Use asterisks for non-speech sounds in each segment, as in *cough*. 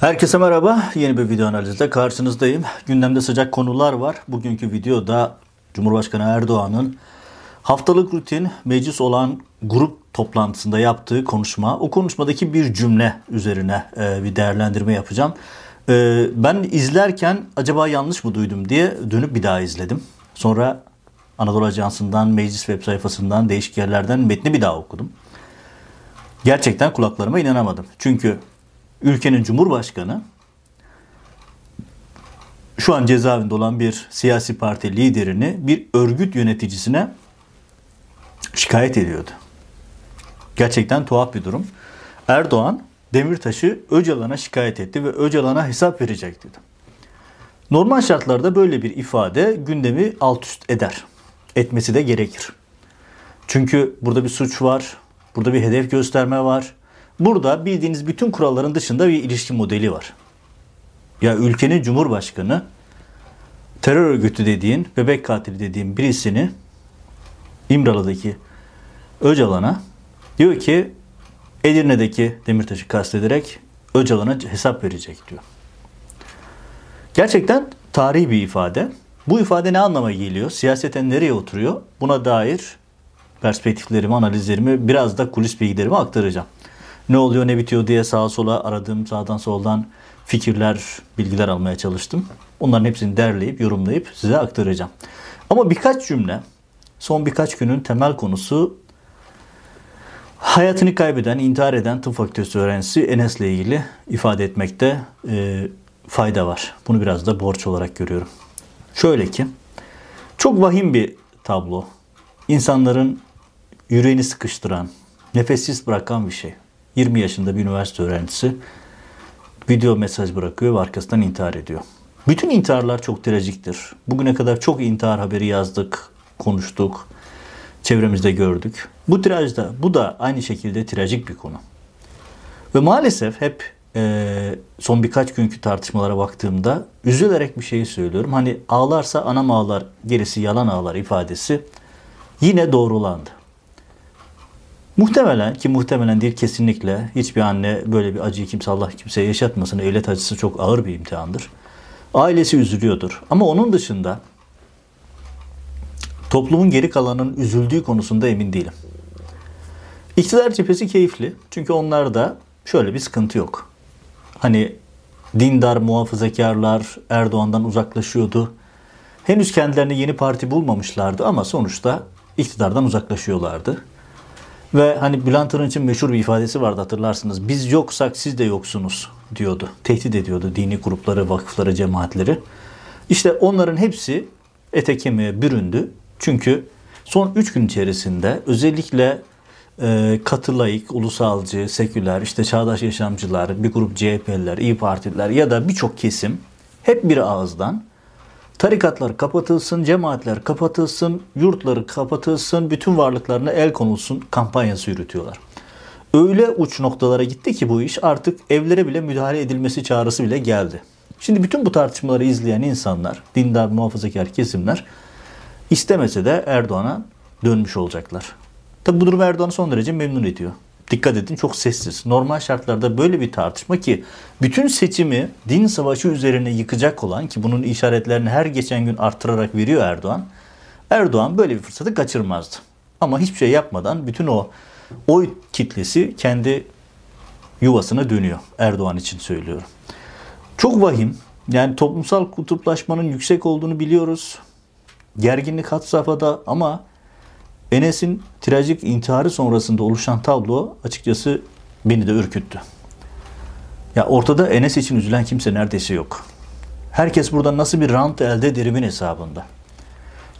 Herkese merhaba. Yeni bir video analizde karşınızdayım. Gündemde sıcak konular var. Bugünkü videoda Cumhurbaşkanı Erdoğan'ın haftalık rutin meclis olan grup toplantısında yaptığı konuşma. O konuşmadaki bir cümle üzerine e, bir değerlendirme yapacağım. E, ben izlerken acaba yanlış mı duydum diye dönüp bir daha izledim. Sonra Anadolu Ajansı'ndan, meclis web sayfasından, değişik yerlerden metni bir daha okudum. Gerçekten kulaklarıma inanamadım. Çünkü ülkenin cumhurbaşkanı şu an cezaevinde olan bir siyasi parti liderini bir örgüt yöneticisine şikayet ediyordu. Gerçekten tuhaf bir durum. Erdoğan Demirtaş'ı Öcalan'a şikayet etti ve Öcalan'a hesap verecek dedi. Normal şartlarda böyle bir ifade gündemi alt üst eder. Etmesi de gerekir. Çünkü burada bir suç var, burada bir hedef gösterme var, Burada bildiğiniz bütün kuralların dışında bir ilişki modeli var. Ya ülkenin cumhurbaşkanı terör örgütü dediğin, bebek katili dediğin birisini İmralı'daki Öcalan'a diyor ki Edirne'deki Demirtaş'ı kastederek Öcalan'a hesap verecek diyor. Gerçekten tarihi bir ifade. Bu ifade ne anlama geliyor? Siyaseten nereye oturuyor? Buna dair perspektiflerimi, analizlerimi, biraz da kulis bilgilerimi aktaracağım ne oluyor ne bitiyor diye sağa sola aradım. Sağdan soldan fikirler, bilgiler almaya çalıştım. Onların hepsini derleyip, yorumlayıp size aktaracağım. Ama birkaç cümle, son birkaç günün temel konusu hayatını kaybeden, intihar eden tıp fakültesi öğrencisi Enes ile ilgili ifade etmekte e, fayda var. Bunu biraz da borç olarak görüyorum. Şöyle ki, çok vahim bir tablo. İnsanların yüreğini sıkıştıran, nefessiz bırakan bir şey. 20 yaşında bir üniversite öğrencisi video mesaj bırakıyor ve arkasından intihar ediyor. Bütün intiharlar çok trajiktir. Bugüne kadar çok intihar haberi yazdık, konuştuk, çevremizde gördük. Bu trajda, bu da aynı şekilde trajik bir konu. Ve maalesef hep e, son birkaç günkü tartışmalara baktığımda üzülerek bir şeyi söylüyorum. Hani ağlarsa anam ağlar, gerisi yalan ağlar ifadesi yine doğrulandı. Muhtemelen ki muhtemelen değil kesinlikle hiçbir anne böyle bir acıyı kimse Allah kimseye yaşatmasın. Evlat acısı çok ağır bir imtihandır. Ailesi üzülüyordur. Ama onun dışında toplumun geri kalanının üzüldüğü konusunda emin değilim. İktidar cephesi keyifli. Çünkü onlarda şöyle bir sıkıntı yok. Hani dindar muhafazakarlar Erdoğan'dan uzaklaşıyordu. Henüz kendilerine yeni parti bulmamışlardı ama sonuçta iktidardan uzaklaşıyorlardı. Ve hani Bülent Arınç'ın meşhur bir ifadesi vardı hatırlarsınız. Biz yoksak siz de yoksunuz diyordu. Tehdit ediyordu dini grupları, vakıfları, cemaatleri. İşte onların hepsi ete kemiğe büründü. Çünkü son 3 gün içerisinde özellikle e, katı ulusalcı, seküler, işte çağdaş yaşamcılar, bir grup CHP'liler, İyi Partililer ya da birçok kesim hep bir ağızdan Tarikatlar kapatılsın, cemaatler kapatılsın, yurtları kapatılsın, bütün varlıklarına el konulsun kampanyası yürütüyorlar. Öyle uç noktalara gitti ki bu iş artık evlere bile müdahale edilmesi çağrısı bile geldi. Şimdi bütün bu tartışmaları izleyen insanlar, dindar muhafazakar kesimler istemese de Erdoğan'a dönmüş olacaklar. Tabi bu durum Erdoğan'ı son derece memnun ediyor. Dikkat edin çok sessiz. Normal şartlarda böyle bir tartışma ki bütün seçimi din savaşı üzerine yıkacak olan ki bunun işaretlerini her geçen gün arttırarak veriyor Erdoğan. Erdoğan böyle bir fırsatı kaçırmazdı. Ama hiçbir şey yapmadan bütün o oy kitlesi kendi yuvasına dönüyor. Erdoğan için söylüyorum. Çok vahim. Yani toplumsal kutuplaşmanın yüksek olduğunu biliyoruz. Gerginlik hat safhada ama Enes'in trajik intiharı sonrasında oluşan tablo açıkçası beni de ürküttü. Ya ortada Enes için üzülen kimse neredeyse yok. Herkes burada nasıl bir rant elde ederimin hesabında.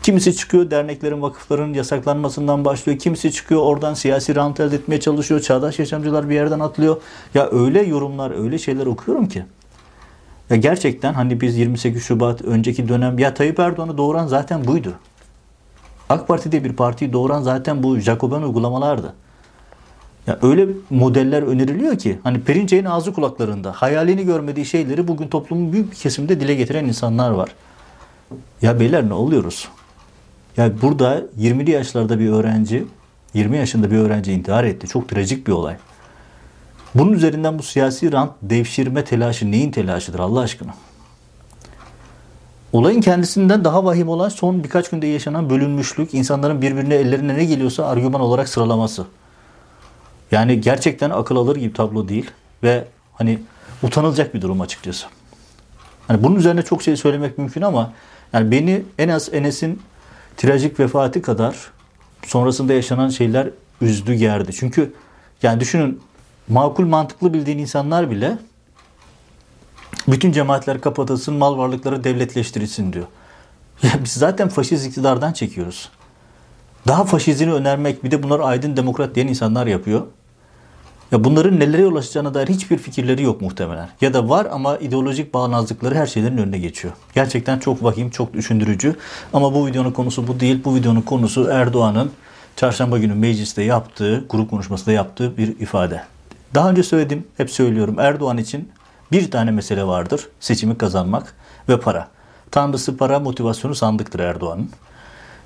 Kimisi çıkıyor derneklerin, vakıfların yasaklanmasından başlıyor. Kimisi çıkıyor oradan siyasi rant elde etmeye çalışıyor. Çağdaş yaşamcılar bir yerden atlıyor. Ya öyle yorumlar, öyle şeyler okuyorum ki. Ya gerçekten hani biz 28 Şubat önceki dönem ya Tayyip Erdoğan'ı doğuran zaten buydu. AK Parti diye bir partiyi doğuran zaten bu Jacoben uygulamalardı. Ya öyle modeller öneriliyor ki hani Perinçek'in ağzı kulaklarında hayalini görmediği şeyleri bugün toplumun büyük bir kesiminde dile getiren insanlar var. Ya beyler ne oluyoruz? Ya burada 20'li yaşlarda bir öğrenci, 20 yaşında bir öğrenci intihar etti. Çok trajik bir olay. Bunun üzerinden bu siyasi rant devşirme telaşı neyin telaşıdır Allah aşkına? Olayın kendisinden daha vahim olan son birkaç günde yaşanan bölünmüşlük, insanların birbirine ellerine ne geliyorsa argüman olarak sıralaması. Yani gerçekten akıl alır gibi tablo değil ve hani utanılacak bir durum açıkçası. Hani bunun üzerine çok şey söylemek mümkün ama yani beni en az Enes'in trajik vefatı kadar sonrasında yaşanan şeyler üzdü gerdi. Çünkü yani düşünün makul mantıklı bildiğin insanlar bile bütün cemaatler kapatılsın, mal varlıkları devletleştirilsin diyor. *laughs* Ya biz zaten faşist iktidardan çekiyoruz. Daha faşizmi önermek bir de bunlar aydın demokrat diyen insanlar yapıyor. Ya bunların nelere yol açacağına dair hiçbir fikirleri yok muhtemelen. Ya da var ama ideolojik bağnazlıkları her şeylerin önüne geçiyor. Gerçekten çok vahim, çok düşündürücü. Ama bu videonun konusu bu değil. Bu videonun konusu Erdoğan'ın çarşamba günü mecliste yaptığı, grup konuşmasında yaptığı bir ifade. Daha önce söyledim, hep söylüyorum. Erdoğan için bir tane mesele vardır. Seçimi kazanmak ve para. Tanrısı para, motivasyonu sandıktır Erdoğan'ın.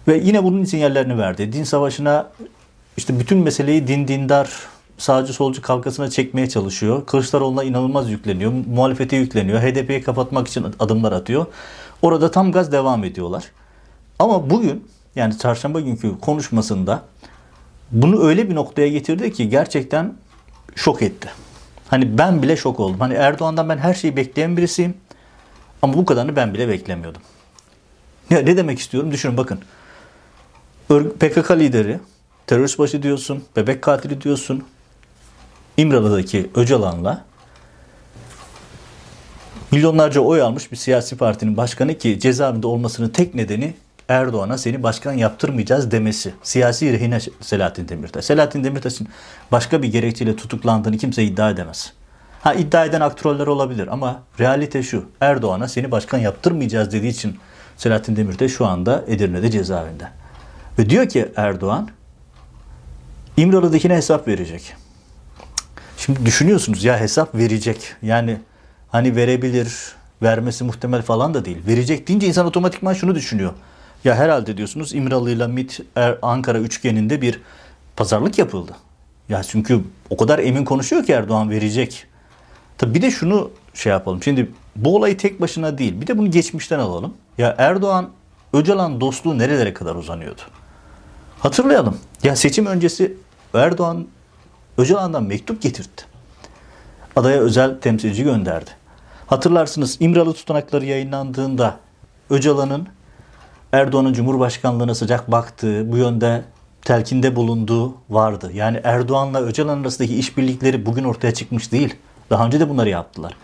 Ve yine bunun sinyallerini verdi. Din savaşına işte bütün meseleyi din dindar sağcı solcu kavgasına çekmeye çalışıyor. Kılıçdaroğlu'na inanılmaz yükleniyor. Muhalefete yükleniyor. HDP'yi kapatmak için adımlar atıyor. Orada tam gaz devam ediyorlar. Ama bugün yani çarşamba günkü konuşmasında bunu öyle bir noktaya getirdi ki gerçekten şok etti. Hani ben bile şok oldum. Hani Erdoğan'dan ben her şeyi bekleyen birisiyim. Ama bu kadarını ben bile beklemiyordum. Ya ne demek istiyorum? Düşünün bakın. PKK lideri, terörist başı diyorsun, bebek katili diyorsun. İmralı'daki Öcalan'la milyonlarca oy almış bir siyasi partinin başkanı ki cezaevinde olmasının tek nedeni Erdoğan'a seni başkan yaptırmayacağız demesi. Siyasi rehine Selahattin Demirtaş. Selahattin Demirtaş'ın başka bir gerekçeyle tutuklandığını kimse iddia edemez. Ha iddia eden aktroller olabilir ama realite şu. Erdoğan'a seni başkan yaptırmayacağız dediği için Selahattin Demirtaş şu anda Edirne'de cezaevinde. Ve diyor ki Erdoğan İmralı'dakine hesap verecek. Şimdi düşünüyorsunuz ya hesap verecek. Yani hani verebilir, vermesi muhtemel falan da değil. Verecek deyince insan otomatikman şunu düşünüyor. Ya herhalde diyorsunuz İmralı ile MIT er, Ankara üçgeninde bir pazarlık yapıldı. Ya çünkü o kadar emin konuşuyor ki Erdoğan verecek. Tabi bir de şunu şey yapalım. Şimdi bu olayı tek başına değil. Bir de bunu geçmişten alalım. Ya Erdoğan Öcalan dostluğu nerelere kadar uzanıyordu? Hatırlayalım. Ya seçim öncesi Erdoğan Öcalan'dan mektup getirdi. Adaya özel temsilci gönderdi. Hatırlarsınız İmralı tutanakları yayınlandığında Öcalan'ın Erdoğan'ın Cumhurbaşkanlığına sıcak baktığı, bu yönde telkinde bulunduğu vardı. Yani Erdoğan'la Öcalan arasındaki işbirlikleri bugün ortaya çıkmış değil. Daha önce de bunları yaptılar.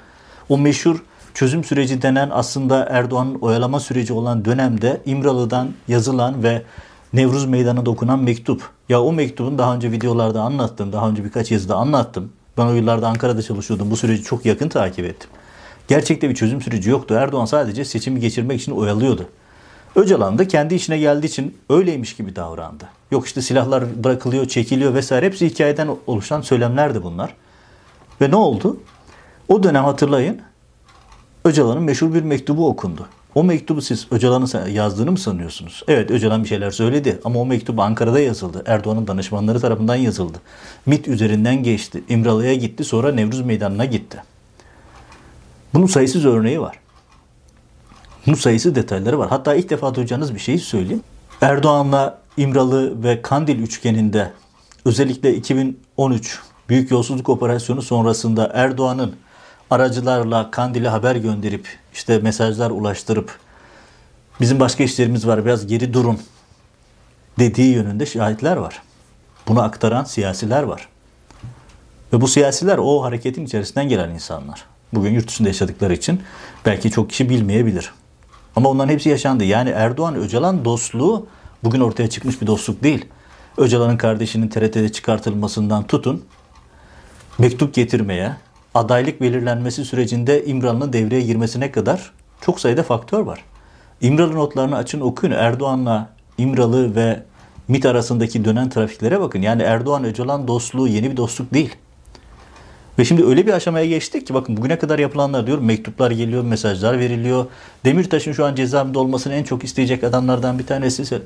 O meşhur çözüm süreci denen aslında Erdoğan'ın oyalama süreci olan dönemde İmralı'dan yazılan ve Nevruz Meydanı'na dokunan mektup. Ya o mektubun daha önce videolarda anlattım, daha önce birkaç yazıda anlattım. Ben o yıllarda Ankara'da çalışıyordum. Bu süreci çok yakın takip ettim. Gerçekte bir çözüm süreci yoktu. Erdoğan sadece seçimi geçirmek için oyalıyordu. Öcalan da kendi işine geldiği için öyleymiş gibi davrandı. Yok işte silahlar bırakılıyor, çekiliyor vesaire. Hepsi hikayeden oluşan söylemlerdi bunlar. Ve ne oldu? O dönem hatırlayın Öcalan'ın meşhur bir mektubu okundu. O mektubu siz Öcalan'ın yazdığını mı sanıyorsunuz? Evet Öcalan bir şeyler söyledi ama o mektup Ankara'da yazıldı. Erdoğan'ın danışmanları tarafından yazıldı. MIT üzerinden geçti. İmralı'ya gitti sonra Nevruz Meydanı'na gitti. Bunun sayısız örneği var. Bunun sayısı detayları var. Hatta ilk defa duyacağınız bir şeyi söyleyeyim. Erdoğan'la İmralı ve Kandil üçgeninde özellikle 2013 Büyük Yolsuzluk Operasyonu sonrasında Erdoğan'ın aracılarla Kandil'e haber gönderip işte mesajlar ulaştırıp bizim başka işlerimiz var biraz geri durun dediği yönünde şahitler var. Bunu aktaran siyasiler var. Ve bu siyasiler o hareketin içerisinden gelen insanlar. Bugün yurt dışında yaşadıkları için belki çok kişi bilmeyebilir. Ama onların hepsi yaşandı. Yani Erdoğan Öcalan dostluğu bugün ortaya çıkmış bir dostluk değil. Öcalan'ın kardeşinin TRT'de çıkartılmasından tutun mektup getirmeye, adaylık belirlenmesi sürecinde İmralı'nın devreye girmesine kadar çok sayıda faktör var. İmralı notlarını açın okuyun. Erdoğan'la İmralı ve MIT arasındaki dönen trafiklere bakın. Yani Erdoğan Öcalan dostluğu yeni bir dostluk değil. Ve şimdi öyle bir aşamaya geçtik ki bakın bugüne kadar yapılanlar diyor mektuplar geliyor, mesajlar veriliyor. Demirtaş'ın şu an cezaevinde olmasını en çok isteyecek adamlardan bir tanesi e,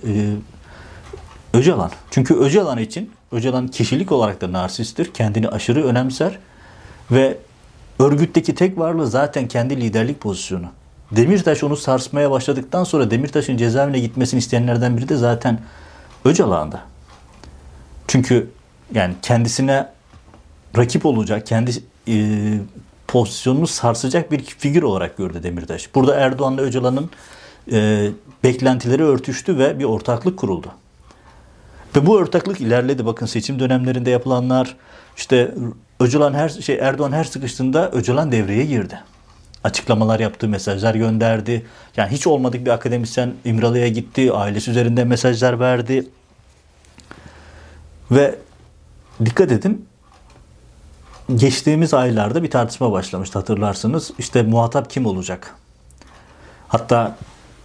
Öcalan. Çünkü Öcalan için Öcalan kişilik olarak da narsisttir. Kendini aşırı önemser Ve örgütteki tek varlığı zaten kendi liderlik pozisyonu. Demirtaş onu sarsmaya başladıktan sonra Demirtaş'ın cezaevine gitmesini isteyenlerden biri de zaten Öcalan'da. Çünkü yani kendisine rakip olacak, kendi e, pozisyonunu sarsacak bir figür olarak gördü Demirtaş. Burada Erdoğan'la Öcalan'ın e, beklentileri örtüştü ve bir ortaklık kuruldu. Ve bu ortaklık ilerledi. Bakın seçim dönemlerinde yapılanlar işte Öcalan her şey Erdoğan her sıkıştığında Öcalan devreye girdi. Açıklamalar yaptı, mesajlar gönderdi. Yani hiç olmadık bir akademisyen İmralı'ya gitti, ailesi üzerinde mesajlar verdi. Ve dikkat edin geçtiğimiz aylarda bir tartışma başlamıştı hatırlarsınız. İşte muhatap kim olacak? Hatta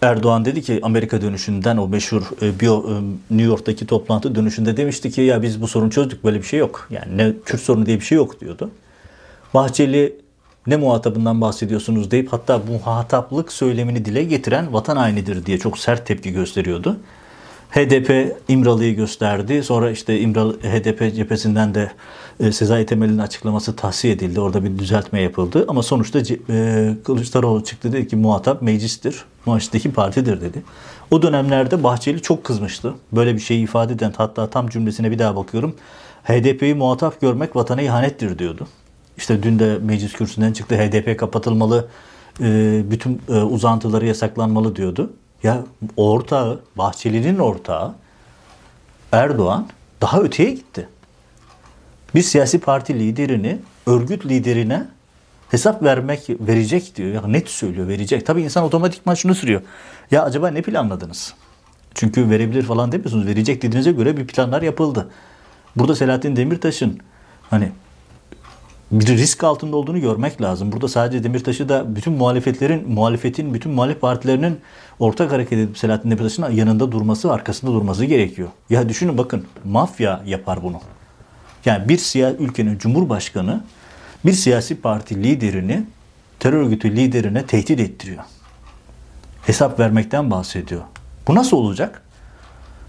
Erdoğan dedi ki Amerika dönüşünden o meşhur e, e, New York'taki toplantı dönüşünde demişti ki ya biz bu sorunu çözdük böyle bir şey yok. Yani ne Kürt sorunu diye bir şey yok diyordu. Bahçeli ne muhatabından bahsediyorsunuz deyip hatta bu muhataplık söylemini dile getiren vatan hainidir diye çok sert tepki gösteriyordu. HDP İmralı'yı gösterdi. Sonra işte İmralı HDP cephesinden de e, Sezai Temel'in açıklaması tahsiye edildi. Orada bir düzeltme yapıldı. Ama sonuçta e, Kılıçdaroğlu çıktı dedi ki muhatap meclistir. Meclisteki partidir dedi. O dönemlerde Bahçeli çok kızmıştı. Böyle bir şeyi ifade eden hatta tam cümlesine bir daha bakıyorum. HDP'yi muhatap görmek vatana ihanettir diyordu. İşte dün de meclis kürsüsünden çıktı. HDP kapatılmalı, e, bütün uzantıları yasaklanmalı diyordu. Ya ortağı, Bahçeli'nin ortağı Erdoğan daha öteye gitti. Bir siyasi parti liderini örgüt liderine hesap vermek verecek diyor. Ya net söylüyor verecek. Tabii insan otomatikman şunu sürüyor. Ya acaba ne planladınız? Çünkü verebilir falan demiyorsunuz. Verecek dediğinize göre bir planlar yapıldı. Burada Selahattin Demirtaş'ın hani bir risk altında olduğunu görmek lazım. Burada sadece Demirtaş'ı da bütün muhalefetlerin, muhalefetin, bütün muhalif partilerinin ortak hareket edip Selahattin Demirtaş'ın yanında durması, arkasında durması gerekiyor. Ya düşünün bakın mafya yapar bunu. Yani bir siyasi ülkenin cumhurbaşkanı bir siyasi parti liderini terör örgütü liderine tehdit ettiriyor. Hesap vermekten bahsediyor. Bu nasıl olacak?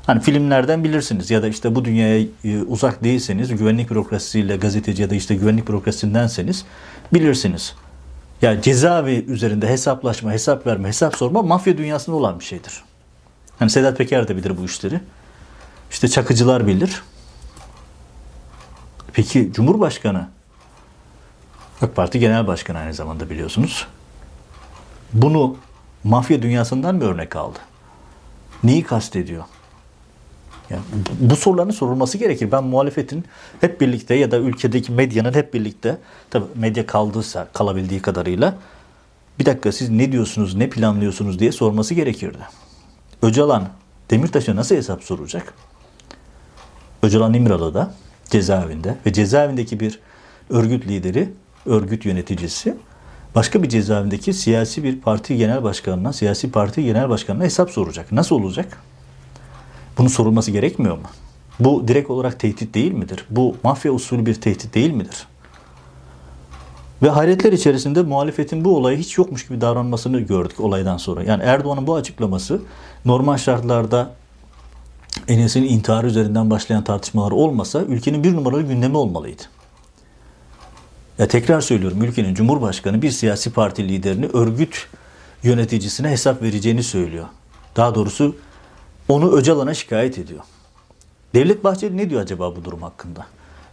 Hani filmlerden bilirsiniz ya da işte bu dünyaya e, uzak değilseniz güvenlik bürokrasisiyle gazeteci ya da işte güvenlik bürokrasisindenseniz bilirsiniz. Ya cezaevi üzerinde hesaplaşma, hesap verme, hesap sorma mafya dünyasında olan bir şeydir. Hani Sedat Peker de bilir bu işleri. İşte çakıcılar bilir. Peki Cumhurbaşkanı AK Parti Genel Başkanı aynı zamanda biliyorsunuz. Bunu mafya dünyasından mı örnek aldı? Neyi kastediyor? Yani bu soruların sorulması gerekir. Ben muhalefetin hep birlikte ya da ülkedeki medyanın hep birlikte tabi medya kaldıysa kalabildiği kadarıyla bir dakika siz ne diyorsunuz, ne planlıyorsunuz diye sorması gerekirdi. Öcalan Demirtaş'a nasıl hesap soracak? Öcalan İmralı'da cezaevinde ve cezaevindeki bir örgüt lideri, örgüt yöneticisi başka bir cezaevindeki siyasi bir parti genel başkanına, siyasi parti genel başkanına hesap soracak. Nasıl olacak? Bunun sorulması gerekmiyor mu? Bu direkt olarak tehdit değil midir? Bu mafya usulü bir tehdit değil midir? Ve hayretler içerisinde muhalefetin bu olayı hiç yokmuş gibi davranmasını gördük olaydan sonra. Yani Erdoğan'ın bu açıklaması normal şartlarda Enes'in intiharı üzerinden başlayan tartışmalar olmasa ülkenin bir numaralı gündemi olmalıydı. Ya tekrar söylüyorum ülkenin cumhurbaşkanı bir siyasi parti liderini örgüt yöneticisine hesap vereceğini söylüyor. Daha doğrusu onu Öcalan'a şikayet ediyor. Devlet Bahçeli ne diyor acaba bu durum hakkında?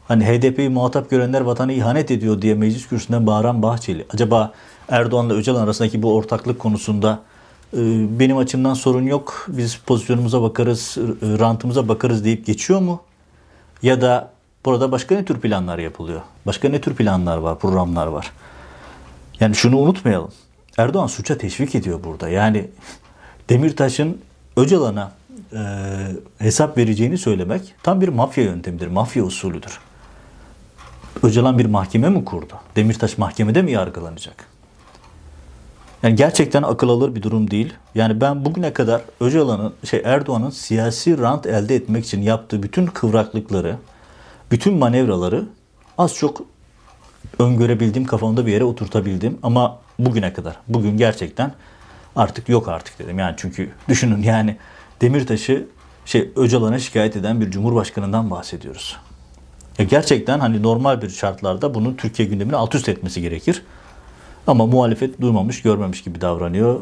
Hani HDP'yi muhatap görenler vatanı ihanet ediyor diye meclis kürsüsünden bağıran Bahçeli. Acaba Erdoğan'la Öcalan arasındaki bu ortaklık konusunda e, benim açımdan sorun yok. Biz pozisyonumuza bakarız, e, rantımıza bakarız deyip geçiyor mu? Ya da burada başka ne tür planlar yapılıyor? Başka ne tür planlar var, programlar var? Yani şunu unutmayalım. Erdoğan suça teşvik ediyor burada. Yani Demirtaş'ın Öcalan'a e, hesap vereceğini söylemek tam bir mafya yöntemidir, mafya usulüdür. Öcalan bir mahkeme mi kurdu? Demirtaş mahkemede mi yargılanacak? Yani gerçekten akıl alır bir durum değil. Yani ben bugüne kadar Öcalan'ın, şey Erdoğan'ın siyasi rant elde etmek için yaptığı bütün kıvraklıkları, bütün manevraları az çok öngörebildiğim, kafamda bir yere oturtabildim. Ama bugüne kadar, bugün gerçekten artık yok artık dedim. Yani çünkü düşünün yani Demirtaş'ı şey Öcalan'a şikayet eden bir cumhurbaşkanından bahsediyoruz. Ya gerçekten hani normal bir şartlarda bunun Türkiye gündemini alt üst etmesi gerekir. Ama muhalefet duymamış, görmemiş gibi davranıyor.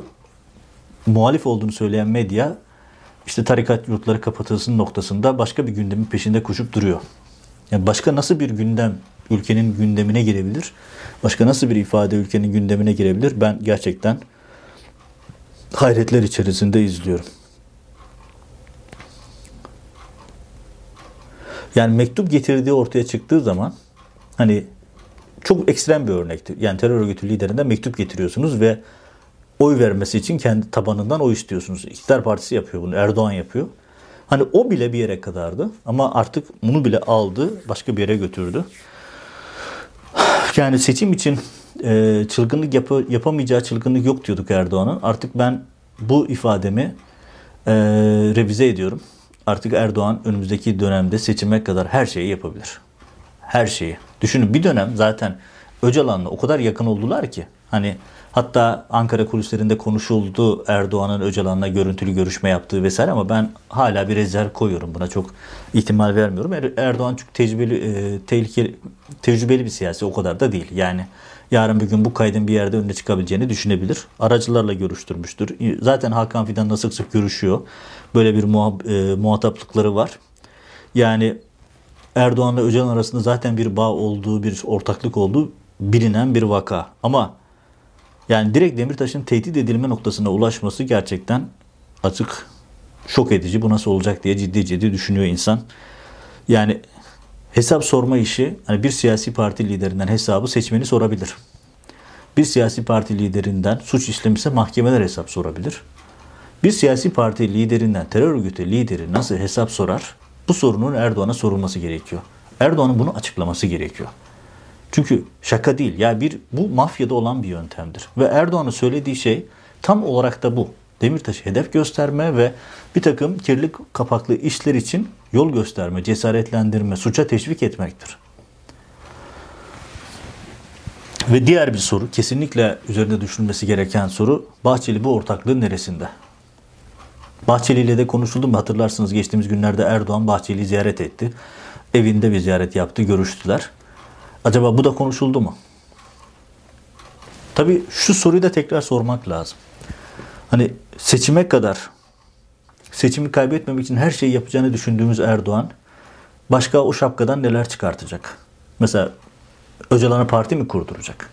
Muhalif olduğunu söyleyen medya işte tarikat yurtları kapatılsın noktasında başka bir gündemin peşinde koşup duruyor. Yani başka nasıl bir gündem ülkenin gündemine girebilir? Başka nasıl bir ifade ülkenin gündemine girebilir? Ben gerçekten hayretler içerisinde izliyorum. Yani mektup getirdiği ortaya çıktığı zaman hani çok ekstrem bir örnekti. Yani terör örgütü liderinden mektup getiriyorsunuz ve oy vermesi için kendi tabanından oy istiyorsunuz. İktidar Partisi yapıyor bunu. Erdoğan yapıyor. Hani o bile bir yere kadardı ama artık bunu bile aldı, başka bir yere götürdü. Yani seçim için e, çılgınlık yapı, yapamayacağı çılgınlık yok diyorduk Erdoğan'ın. Artık ben bu ifademi e, revize ediyorum. Artık Erdoğan önümüzdeki dönemde seçime kadar her şeyi yapabilir. Her şeyi. Düşünün bir dönem zaten Öcalan'la o kadar yakın oldular ki hani hatta Ankara kulislerinde konuşuldu Erdoğan'ın Öcalan'la görüntülü görüşme yaptığı vesaire ama ben hala bir rezerv koyuyorum buna çok ihtimal vermiyorum. Er, Erdoğan çok tecrübeli e, tehlikeli tecrübeli bir siyasi o kadar da değil. Yani yarın bir gün bu kaydın bir yerde önüne çıkabileceğini düşünebilir. Aracılarla görüştürmüştür. Zaten Hakan Fidan'la sık sık görüşüyor. Böyle bir muhab- e, muhataplıkları var. Yani Erdoğan'la Öcalan arasında zaten bir bağ olduğu, bir ortaklık olduğu bilinen bir vaka. Ama yani direkt Demirtaş'ın tehdit edilme noktasına ulaşması gerçekten açık şok edici. Bu nasıl olacak diye ciddi ciddi düşünüyor insan. Yani hesap sorma işi hani bir siyasi parti liderinden hesabı seçmeni sorabilir. Bir siyasi parti liderinden suç işlemişse mahkemeler hesap sorabilir. Bir siyasi parti liderinden terör örgütü lideri nasıl hesap sorar? Bu sorunun Erdoğan'a sorulması gerekiyor. Erdoğan'ın bunu açıklaması gerekiyor. Çünkü şaka değil. Ya bir bu mafyada olan bir yöntemdir. Ve Erdoğan'ın söylediği şey tam olarak da bu. Demirtaş'ı hedef gösterme ve bir takım kirli kapaklı işler için yol gösterme, cesaretlendirme, suça teşvik etmektir. Ve diğer bir soru, kesinlikle üzerinde düşünülmesi gereken soru, Bahçeli bu ortaklığın neresinde? Bahçeli ile de konuşuldu mu hatırlarsınız geçtiğimiz günlerde Erdoğan Bahçeli'yi ziyaret etti. Evinde bir ziyaret yaptı, görüştüler. Acaba bu da konuşuldu mu? Tabii şu soruyu da tekrar sormak lazım. Hani seçime kadar seçimi kaybetmemek için her şeyi yapacağını düşündüğümüz Erdoğan başka o şapkadan neler çıkartacak? Mesela Öcalan'a parti mi kurduracak?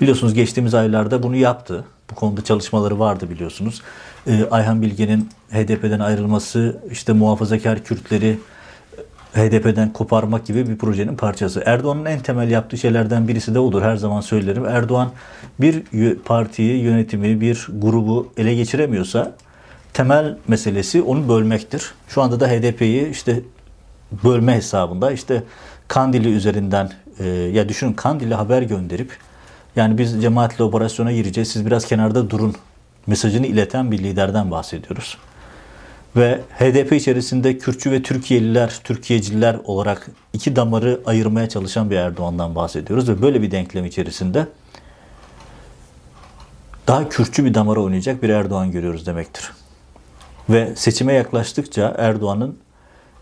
Biliyorsunuz geçtiğimiz aylarda bunu yaptı. Bu konuda çalışmaları vardı biliyorsunuz. Ee, Ayhan Bilge'nin HDP'den ayrılması, işte muhafazakar Kürtleri HDP'den koparmak gibi bir projenin parçası. Erdoğan'ın en temel yaptığı şeylerden birisi de odur. Her zaman söylerim. Erdoğan bir partiyi, yönetimi, bir grubu ele geçiremiyorsa temel meselesi onu bölmektir. Şu anda da HDP'yi işte bölme hesabında işte Kandili üzerinden e, ya düşünün Kandili haber gönderip yani biz cemaatle operasyona gireceğiz siz biraz kenarda durun mesajını ileten bir liderden bahsediyoruz. Ve HDP içerisinde Kürtçü ve Türkiye'liler, Türkiye'ciler olarak iki damarı ayırmaya çalışan bir Erdoğan'dan bahsediyoruz. Ve böyle bir denklem içerisinde daha Kürtçü bir damara oynayacak bir Erdoğan görüyoruz demektir. Ve seçime yaklaştıkça Erdoğan'ın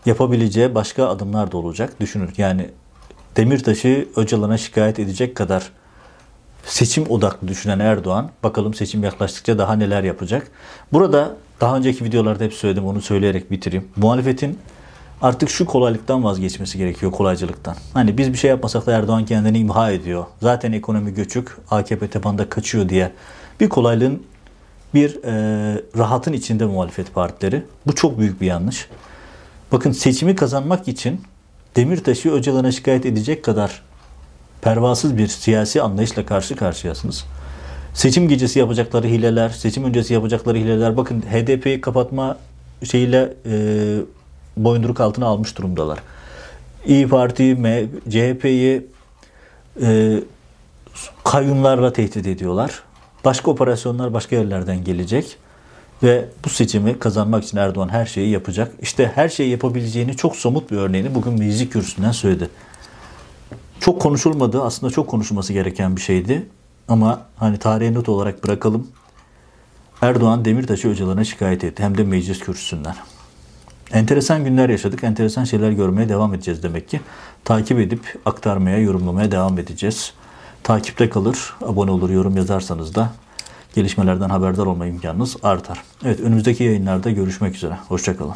yapabileceği başka adımlar da olacak. Düşünün yani Demirtaş'ı Öcalan'a şikayet edecek kadar seçim odaklı düşünen Erdoğan bakalım seçim yaklaştıkça daha neler yapacak. Burada daha önceki videolarda hep söyledim onu söyleyerek bitireyim. Muhalefetin artık şu kolaylıktan vazgeçmesi gerekiyor kolaycılıktan. Hani biz bir şey yapmasak da Erdoğan kendini imha ediyor. Zaten ekonomi göçük AKP tepanda kaçıyor diye bir kolaylığın bir e, rahatın içinde muhalefet partileri. Bu çok büyük bir yanlış. Bakın seçimi kazanmak için Demirtaş'ı Öcalan'a şikayet edecek kadar pervasız bir siyasi anlayışla karşı karşıyasınız. Seçim gecesi yapacakları hileler, seçim öncesi yapacakları hileler. Bakın HDP'yi kapatma şeyiyle e, boyunduruk altına almış durumdalar. İyi Parti, CHP'yi e, kayyumlarla tehdit ediyorlar. Başka operasyonlar başka yerlerden gelecek. Ve bu seçimi kazanmak için Erdoğan her şeyi yapacak. İşte her şeyi yapabileceğini çok somut bir örneğini bugün meclis kürsüsünden söyledi. Çok konuşulmadı. Aslında çok konuşulması gereken bir şeydi. Ama hani tarihe not olarak bırakalım. Erdoğan Demirtaş'ı Öcalan'a şikayet etti. Hem de meclis kürsüsünden. Enteresan günler yaşadık. Enteresan şeyler görmeye devam edeceğiz demek ki. Takip edip aktarmaya, yorumlamaya devam edeceğiz. Takipte kalır, abone olur, yorum yazarsanız da gelişmelerden haberdar olma imkanınız artar. Evet önümüzdeki yayınlarda görüşmek üzere. Hoşçakalın.